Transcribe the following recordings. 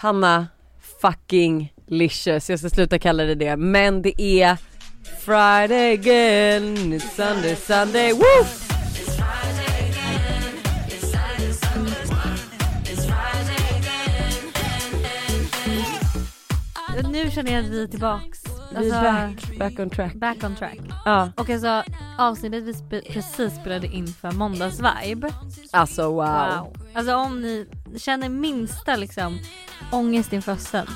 Hanna fucking licious, jag ska sluta kalla det det men det är Friday again, it's Sunday, Sunday, woo! Nu känner jag att vi är tillbaks. Är back, back on track. back on track. Ja, Och alltså avsnittet vi spe- precis spelade in för måndagsvibe. alltså wow. Wow. Alltså om ni känner minsta liksom ångest inför hösten.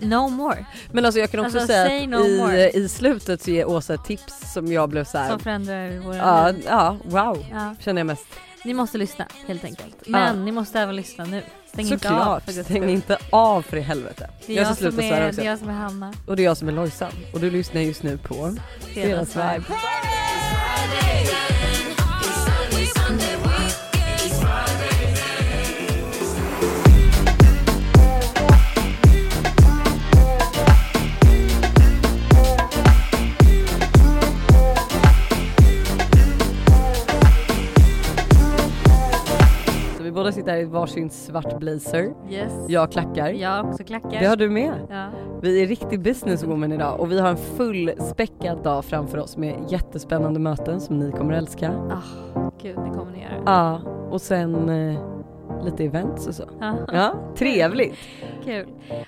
No more. Men alltså jag kan också Alltså, säga att no i, more. i slutet så ger Åsa tips som jag blev såhär, Som förändrar våra ja, liv. ja wow, Ja. känner jag mest. Ni måste lyssna helt enkelt. Men ni måste även lyssna nu. Stäng inte av Såklart, för guds stäng inte av för i helvete. Det är jag jag, som svära är, det är jag som är Hanna. Och det är jag som är Lojsan och du lyssnar just nu på Fredagsvibe. Så båda sitter här i varsin svart blazer. Yes. Jag klackar. Jag har också klackar. Det har du med. Ja. Vi är riktig businesswoman idag och vi har en fullspäckad dag framför oss med jättespännande möten som ni kommer älska. Ah, gud det kommer ni göra. Ja, och sen eh, lite events och så. Ja. Ja, trevligt. Kul.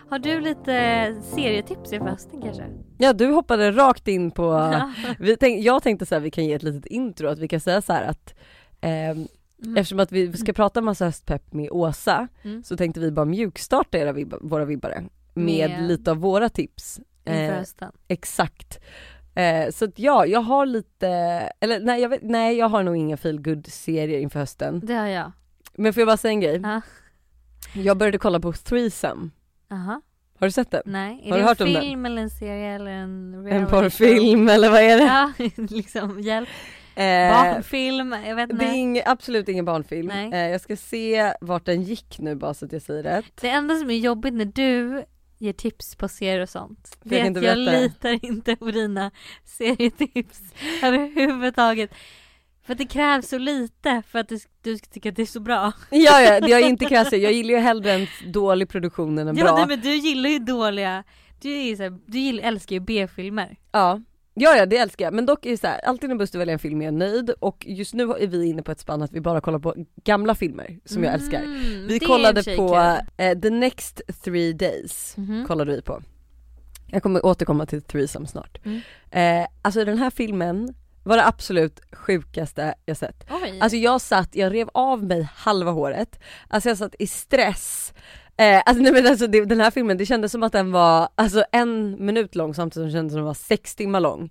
Har du lite serietips inför hösten kanske? Ja, du hoppade rakt in på, vi tänk, jag tänkte så här, vi kan ge ett litet intro, att vi kan säga så här att ehm, Mm. eftersom att vi ska prata massa höstpepp med Åsa Mm. så tänkte vi bara mjukstarta era vibba, våra vibbare med, Med- lite av våra tips. Inför Eh, hösten. Exakt. Eh, så att ja, jag har lite, eller nej jag, vet, nej jag har nog inga feel serier inför hösten. Det har jag. Men får jag bara säga en grej? Ja. Jag började kolla på Threesome, Aha. har du sett den? Nej. Är Har det en film eller en serie eller en En porrfilm eller vad är det? Ja, liksom hjälp. Eh, Barnfilm, jag vet det inte. är ing, absolut ingen barnfilm. Eh, jag ska se vart den gick nu bara så att jag säger rätt. Det enda som är jobbigt när du ger tips på serier och sånt. Det är inte att jag det. litar inte på dina serietips överhuvudtaget. För att det krävs så lite för att du, du ska tycka att det är så bra. Ja, ja, jag är inte krass, jag gillar ju hellre en dålig produktion än en Ja bra. nej, men du gillar ju dåliga, du, är så här, du gillar, älskar ju B-filmer. Ja. Ja, ja det älskar jag, men dock är det så här, alltid när Buster väljer en film är jag nöjd och just nu är vi inne på ett spann att vi bara kollar på gamla filmer som jag älskar. Mm, Vi kollade på eh, The Next Three Days, Mhm. kollade vi på. Jag kommer återkomma till Threesome snart. Mm. Eh, alltså den här filmen var det absolut sjukaste jag sett. Oj. Alltså jag satt, jag rev av mig halva håret, alltså jag satt i stress. Eh, alltså, nej men alltså det, den här filmen, det kändes som att den var alltså en minut lång samtidigt som det kändes som den var sex timmar lång.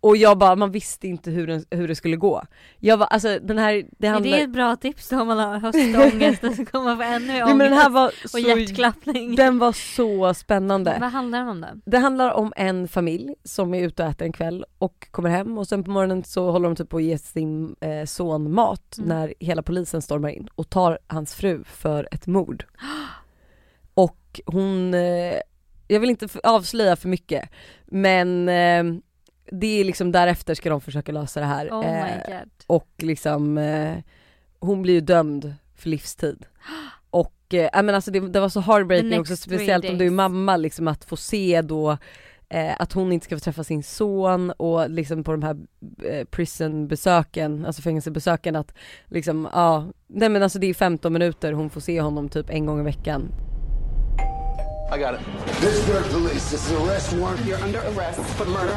Och jag bara, man visste inte hur, den, hur det skulle gå. Jag var, alltså den här, det är handlar... det ett bra tips då om man har höstångest så kommer man få ännu mer Nej, ångest men den här var och så, hjärtklappning? den var så spännande. Vad handlar den om då? Det handlar om en familj som är ute och äter en kväll och kommer hem och sen på morgonen så håller de typ på att ge sin eh, son mat Mm. när hela polisen stormar in och tar hans fru för ett mord. Och hon, eh, jag vill inte avslöja för mycket men eh, det är liksom därefter ska de försöka lösa det här. Oh Eh, och liksom hon blir ju dömd för livstid. Och eh, men alltså det, det var så heartbreaking också speciellt om du är mamma liksom att få se då eh, att hon inte ska få träffa sin son och liksom på de här eh, prisonbesöken, alltså fängelsebesöken att liksom ja, nej men alltså det är 15 minuter hon får se honom typ en gång i veckan. I got it. Pittsburgh police, this is an arrest warrant. You're under arrest for murder.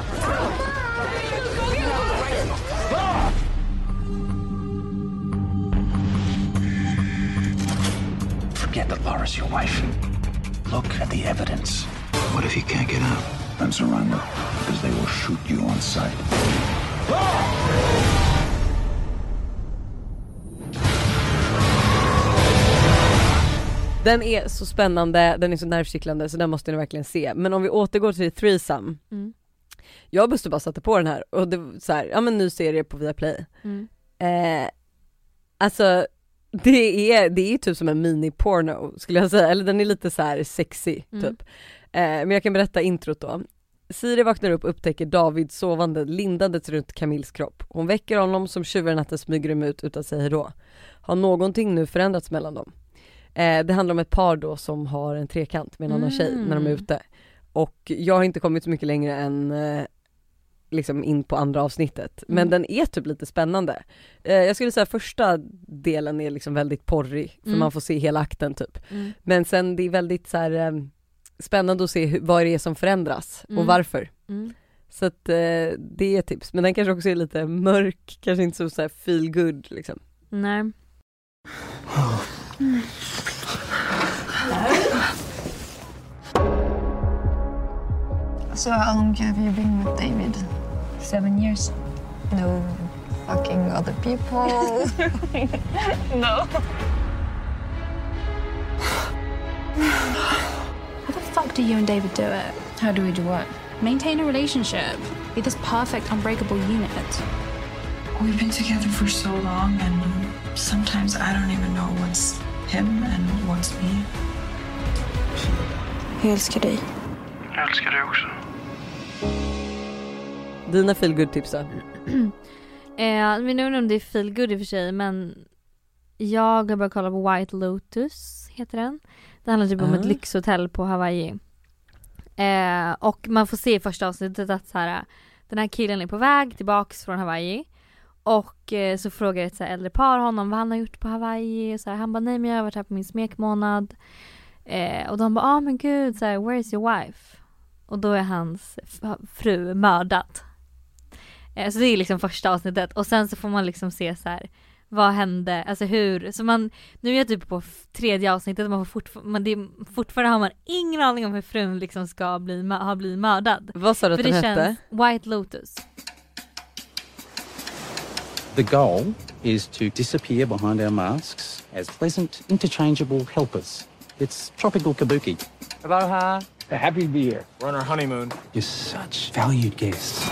Forget that Laura's your wife. Look at the evidence. What if you can't get out? Then surrender, because they will shoot you on sight. Ah! Den är så spännande, den är så nervkittlande så den måste ni verkligen se. Men om vi återgår till Threesome. Mm. Jag och Buster bara satte på den här och det var så här, ja men ny serie på Viaplay. Mm. Eh, alltså det är, det är typ som en mini-porno skulle jag säga, eller den är lite så här sexy Mm. typ. Eh, men jag kan berätta introt då. Siri vaknar upp och upptäcker David sovande lindandes runt Camilles kropp. Hon väcker honom som tjuvar natten smyger dem ut utan att säga hejdå. Har någonting nu förändrats mellan dem? Eh, det handlar om ett par då som har en trekant med en annan tjej när de är Mm. ute. Och jag har inte kommit så mycket längre än eh, liksom in på andra avsnittet. Men Mm. den är typ lite spännande. Eh, jag skulle säga första delen är liksom väldigt porrig, för Mm. man får se hela akten typ. Mm. Men sen det är väldigt så här, eh, spännande att se hur, vad det är som förändras Mm. och varför. Mm. Så att eh, det är tips, men den kanske också är lite mörk, kanske inte så, så här feel good liksom. Nej. So how long have you been with David? Seven years. No fucking other people. No. How the fuck do you and David do it? how do we do what? Maintain a relationship. Be this perfect, unbreakable unit. We've been together for so long, and sometimes I don't even know what's him and what's me. Jag älskar dig. Jag älskar dig också. Dina feel good tips då? Eh, men jag inte om det är feel good i och för sig men jag har börjat kolla på White Lotus, heter den. Det handlar typ om Ah. ett lyxhotell på Hawaii. Eh, och man får se i första avsnittet att så här, den här killen är på väg tillbaks från Hawaii. Och eh, så frågar ett så äldre par honom vad han har gjort på Hawaii. Och så här, han bara nej men jag har varit här på min smekmånad. Eh, och de bara ah men gud så här, where is your wife? Och då är hans fru mördad. Eh, Så det är liksom första avsnittet och sen så får man liksom se så här vad hände, alltså hur, så man, nu är jag typ på tredje avsnittet man får fortfar- man, det, fortfarande har man ingen aning om hur frun liksom ska bli, ha blivit mördad. Vad sa du att den det hette? känns White Lotus. The goal is to disappear behind our masks as pleasant, interchangeable helpers. It's tropical kabuki. Aloha. Happy to be here. We're on our honeymoon. You're such valued guests.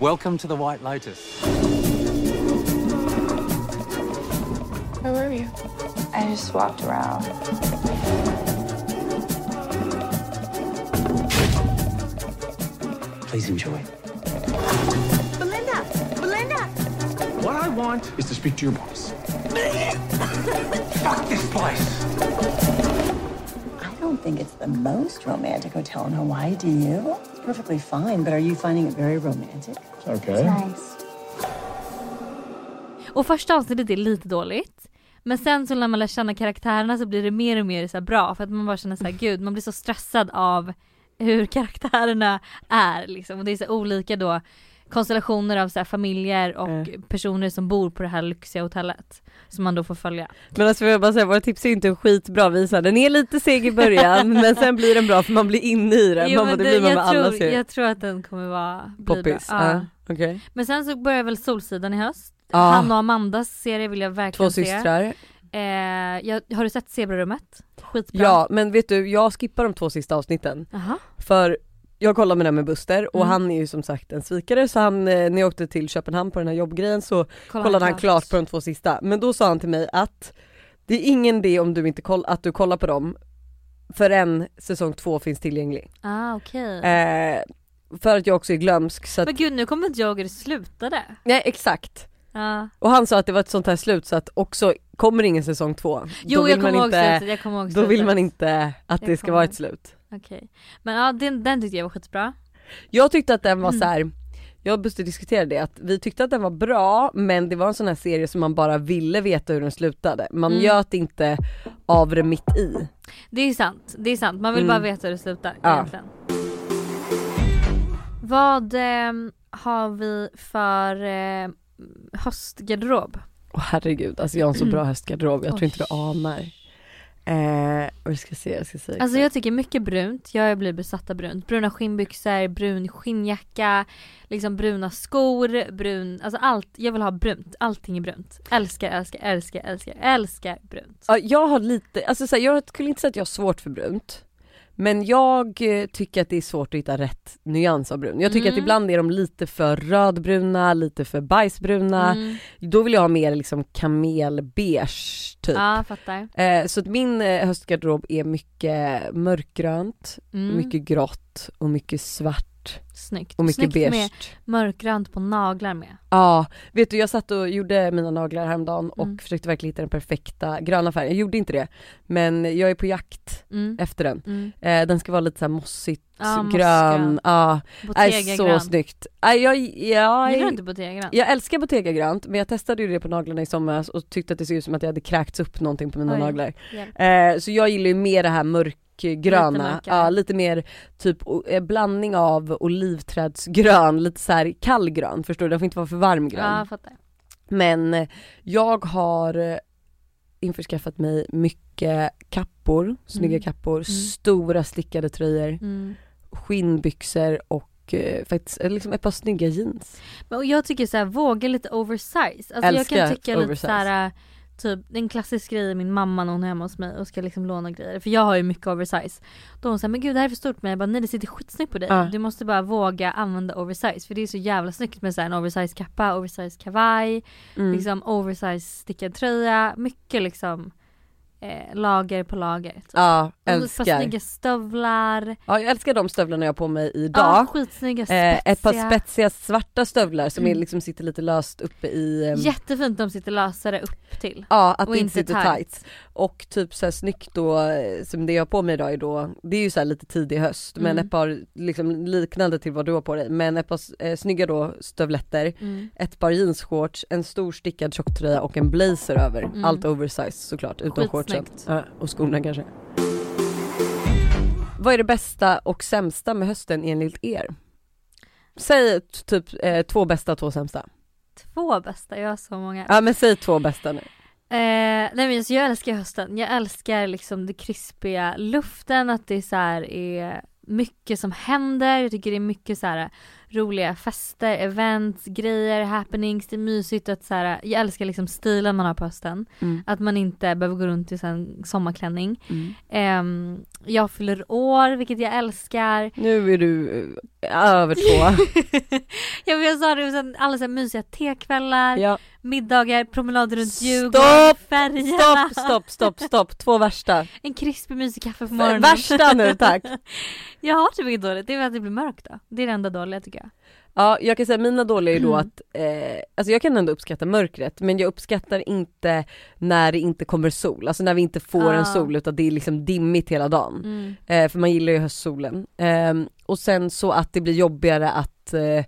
Welcome to the White Lotus. Where were you? I just walked around. Please enjoy. Belinda! Belinda! What I want is to speak to your boss. Fuck this place. Don't think it's the most romantic hotel in Hawaii, do you? It's perfectly fine, but are you finding it very romantic? Okay. Nice. Och första avsnittet är lite dåligt. Men sen så när man lär känna karaktärerna så blir det mer och mer så här bra för att man bara känner så här, gud man blir så stressad av hur karaktärerna är liksom. Och det är så olika då konstellationer av så familjer och Mm. personer som bor på det här lyxiga hotellet. Som man då får följa. Men alltså jag bara säga, våra tips är inte skitbra visa. Den är lite seg i början men sen blir den bra för man blir inne i den. Jo, man, bara, det det- blir man jag, med alla tror, serier. jag tror att den kommer vara. Poppis. Ja. Ja. Okej. Men sen så börjar väl Solsidan i höst. Ja. Han och Amandas serie vill jag verkligen Två se. systrar. Eh, jag, har du sett Zebrarummet? Skitbra. Ja men vet du, jag skippar de två sista avsnitten. Jaha. För jag kollade med den med Buster och Mm. han är ju som sagt en svikare så han, eh, när jag åkte till Köpenhamn på den här jobbgrejen så Kolla kollade han klart på de två sista. Men då sa han till mig att det är ingen idé om du inte koll, att du kollar på dem förrän säsong två finns tillgänglig. Ah okej. Eh, för att jag också är glömsk så att, Men gud nu kommer inte jag ihåg hur det slutade. nej exakt. Ja. Och han sa att det var ett sånt här slut så att också, kommer ingen säsong två, Jo då vill jag kommer ihåg slutet, jag kommer ihåg då slutet. vill man inte att Jag det ska kommer vara ett slut. Okej. Men ja den, den tyckte jag var skitbra. Jag tyckte att den var Mm. så här. jag och diskuterade det att vi tyckte att den var bra men det var en sån här serie som man bara ville veta hur den slutade. Man Mm. göt inte av det mitt i. Det är sant, det är sant. Man vill Mm. bara veta hur det slutar Ja. egentligen. Vad eh, har vi för eh, höstgarderob? Åh herregud, alltså jag har en så bra höstgarderob, jag tror Oj. inte du anar. Eh, och jag ska se, jag ska se. Alltså jag tycker mycket brunt, jag blir besatt av brunt. Bruna skinnbyxor, brun skinnjacka, liksom bruna skor, brun, alltså allt. Jag vill ha brunt, allting är brunt. Älskar, älskar, älskar, älskar, älskar brunt. Ja, jag har lite, alltså så här, jag skulle inte säga att jag har svårt för brunt. Men jag eh, tycker att det är svårt att hitta rätt nyans av brun. Jag tycker Mm. att ibland är de lite för rödbruna, lite för bajsbruna. Mm. Då vill jag ha mer liksom kamelbeige typ. Ja, fattar. Eh, så att min eh, höstgarderob är mycket mörkgrönt, Mm. mycket grått och mycket svart Snyggt. och mycket Snyggt beige. med mörkgrönt på naglar med. Ja, vet du jag satt och gjorde mina naglar häromdagen och Mm. försökte verkligen hitta den perfekta gröna färgen. Jag gjorde inte det, men jag är på jakt Mm. efter den. Mm. Eh, den ska vara lite såhär mossigt Ja, grön, ja, är Bottega så grön. snyggt. Äh, jag, jag, Gillar du inte Bottega jag älskar Bottega grönt men jag testade ju det på naglarna i somras och tyckte att det såg ut som att jag hade kräkts upp någonting på mina Oj, naglar. hjälp. Eh, så jag gillar ju mer det här mörkgröna, Lite ja, lite mer typ eh, blandning av olivträdsgrön, lite så här kallgrön förstår du, den får inte vara för varm grön. Ja, fattar. Men eh, jag har eh, införskaffat mig mycket kappor, snygga Mm. kappor, stora stickade tröjor, Mm. Skinnbyxor och eh, faktiskt eh, liksom ett par snygga jeans. Men och jag tycker så här, våga lite oversize. Alltså Älskar jag kan tycka lite oversize. så här, typ en klassisk grej min mamma när hon är hemma hos mig och ska liksom låna grejer. För jag har ju mycket oversize. Då hon säger men gud det här är för stort men jag bara nej det sitter skitsnyggt på dig. Ja. Du måste bara våga använda oversize för det är så jävla snyggt med så här, en oversize kappa, oversize kavaj, Mm. liksom oversize stickad tröja, mycket liksom eh, lager på lager. Typ. Ja, Och ett par älskar. snygga stövlar. Ja, jag älskar de stövlarna jag har på mig idag. Ja, skitsnygga, spetsiga. Eh, ett par spetsiga svarta stövlar som är Mm. liksom sitter lite löst uppe i ehm, Jättefint de sitter lösare upp till. Ja att Och det inte inte sitter tight. tight. Och typ så här snyggt då, eh, som det jag har på mig idag är då, det är ju så här lite tidig höst men Mm. ett par liksom liknande till vad du har på dig men ett par eh, snygga då stövletter, Mm. ett par jeansshorts, en stor stickad tjocktröja och en blazer över. Mm. Allt oversize såklart utom shortsen. Ja, och skorna kanske. Vad är det bästa och sämsta med hösten enligt er? Säg typ eh, två bästa, två sämsta. Två bästa, jag har så många. Ja men säg två bästa nu. Eh, nej men alltså jag älskar hösten, jag älskar liksom det krispiga luften, att det så här är mycket som händer, jag tycker det är mycket så här roliga fester, events, grejer, happenings, det är mysigt att så här, jag älskar liksom stilen man har på hösten. Mm. Att man inte behöver gå runt i en sommarklänning. Mm. Ehm, jag fyller år, vilket jag älskar. Nu är du eh, över två. ja, men jag sa det, sen alla så här mysiga tekvällar, ja. middagar, promenader runt! Djurgården, färgerna. Stopp, stopp, stopp, stopp. Två värsta. En krispig mysig kaffe på morgonen. Värsta nu tack. jag har typ inget dåligt, det är väl att det blir mörkt då. Det är det enda dåliga tycker jag. Ja jag kan säga mina dåliga är då Mm. att, eh, alltså jag kan ändå uppskatta mörkret men jag uppskattar inte när det inte kommer sol, alltså när vi inte får Ah. en sol utan det är liksom dimmigt hela dagen. Mm. Eh, för man gillar ju höstsolen. Ehm, och sen så att det blir jobbigare att eh,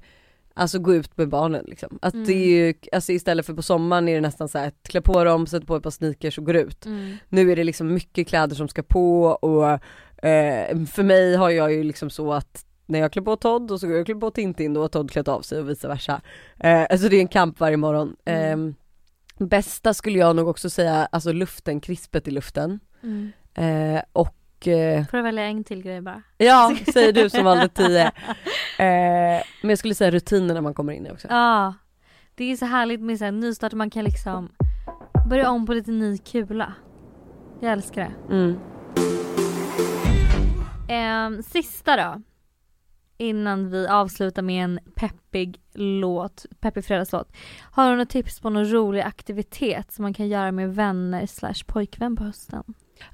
Alltså gå ut med barnen liksom. Att Mm. det är ju, alltså istället för på sommaren är det nästan så här att klä på dem, sätta på ett par sneakers och går ut. Mm. Nu är det liksom mycket kläder som ska på och eh, för mig har jag ju liksom så att när jag klär på Todd och så går jag och klär på Tintin då har Todd klätt av sig och vice versa. Eh, alltså det är en kamp varje morgon. Mm. Eh, bästa skulle jag nog också säga, alltså luften, krispet i luften. Mm. Eh, och eh, Får jag välja en till grej bara? ja, säger du som valde 10. Eh, men jag skulle säga rutinen när man kommer in i också. Ja. Det är så härligt med så här nystart, man kan liksom börja om på lite ny kula. Jag älskar det. Mm. Ehm, sista då. Innan vi avslutar med en peppig låt, peppig fredagslåt. Har du några tips på någon rolig aktivitet som man kan göra med vänner slash pojkvän på hösten?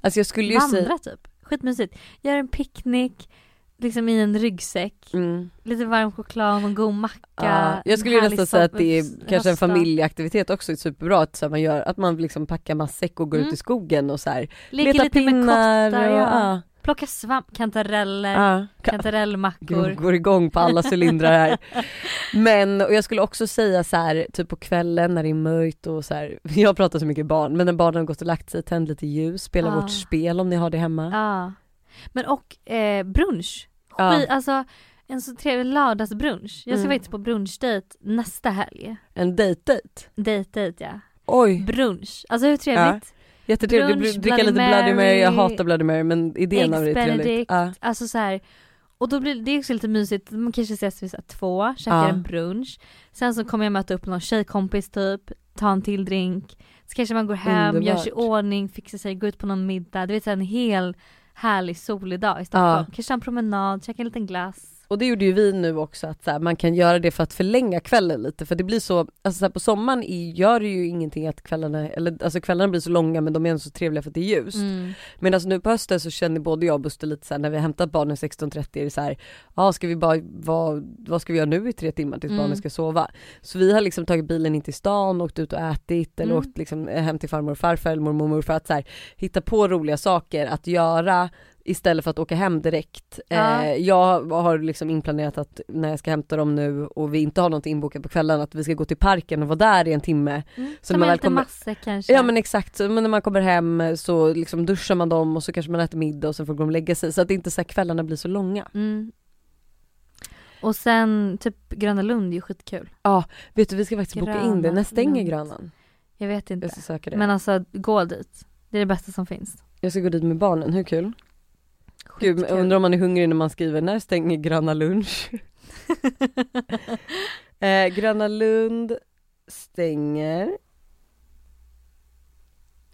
Alltså jag skulle ju Vandra säga, typ. Skitmysigt. Gör en picknick, liksom i en ryggsäck. mm. Lite varm choklad och god macka. Ja, jag skulle ju nästan säga att det är kanske en familjeaktivitet också, superbra att så här, man gör, att man liksom packar matsäck och går Mm. ut i skogen och så här, Leker letar lite med pinnar kottar, och, ja. ja. Plocka svamp, kantareller, Ja. Ka- kantarellmackor. Gud, går igång på alla cylindrar här. Men, och jag skulle också säga så här, typ på kvällen när det är mörkt och så här, jag pratar så mycket barn, men när barnen har gått och lagt sig, tänd lite ljus, spela Ah. vårt spel om ni har det hemma. Ja. Men och eh, brunch. Ja. Skit, alltså en så trevlig lördagsbrunch. Jag ska Mm. faktiskt på brunchdejt nästa helg. En date-date. Date-date ja. Oj, Brunch. Alltså hur trevligt? Jättetrevligt. Brunch, Dricka Bloody lite Bloody Mary, jag hatar Bloody Mary men idén av det är trevligt. Ja. Alltså så här. Och då blir det också lite mysigt, man kanske ses vid så här två, käkar Ja. en brunch. Sen så kommer jag möta upp någon tjejkompis typ, ta en till drink. Så kanske man går hem, gör sig i Underbart. ordning, fixar sig, går ut på någon middag. Du vet så här, en hel härlig solig dag i Stockholm. Ja. Kanske en promenad, käka en liten glass. Och det gjorde ju vi nu också att så här, man kan göra det för att förlänga kvällen lite för det blir så, alltså så här, på sommaren gör det ju ingenting att kvällarna, eller alltså kvällarna blir så långa men de är ändå så trevliga för att det är ljust. Mm. Men alltså nu på hösten så känner både jag och Buster lite så här, när vi har hämtat barnen 16.30 är det så här, ja ska vi bara, vad, vad ska vi göra nu i tre timmar tills Mm. barnen ska sova? Så vi har liksom tagit bilen in till stan, åkt ut och ätit eller Mm. åkt liksom hem till farmor och farfar eller mormor och morfar att så här, hitta på roliga saker att göra istället för att åka hem direkt. Ja. Eh, jag har liksom inplanerat att när jag ska hämta dem nu och vi inte har något inbokat på kvällen att vi ska gå till parken och vara där i en timme. Mm. Så när man väl lite kommer- massor kanske. Ja men exakt, så, men när man kommer hem så liksom duschar man dem och så kanske man äter middag och sen får de lägga sig så att inte så kvällarna blir så långa. Mm. Och sen typ Gröna Lund är ju skitkul. Vet du vi ska faktiskt boka in det, Gröna när stänger. Grönan? Jag vet inte. Jag. Men alltså gå dit. Det är det bästa som finns. Jag ska gå dit med barnen, hur kul? Gud, undrar om man är hungrig när man skriver när stänger Gröna lunch? eh, Gröna Lund stänger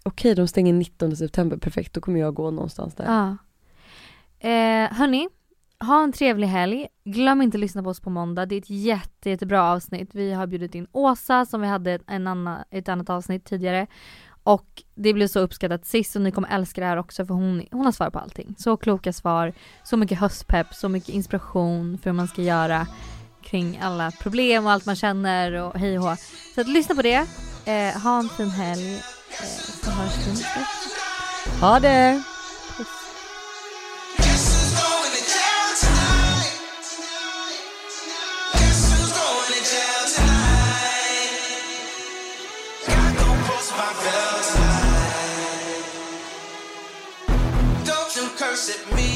Okej de stänger 19 september, perfekt då kommer jag gå någonstans där. Ja. Eh, hörni, ha en trevlig helg. Glöm inte att lyssna på oss på måndag. Det är ett jätte, jättebra avsnitt. Vi har bjudit in Åsa som vi hade en annan, ett annat avsnitt tidigare. Och det blev så uppskattat sist och ni kommer älska det här också för hon, hon har svar på allting. Så kloka svar, så mycket höstpepp, så mycket inspiration för hur man ska göra kring alla problem och allt man känner och hej och hå. Så att lyssna på det. Eh, ha en fin helg. Eh, så hörs vi nästa. Ha det! At me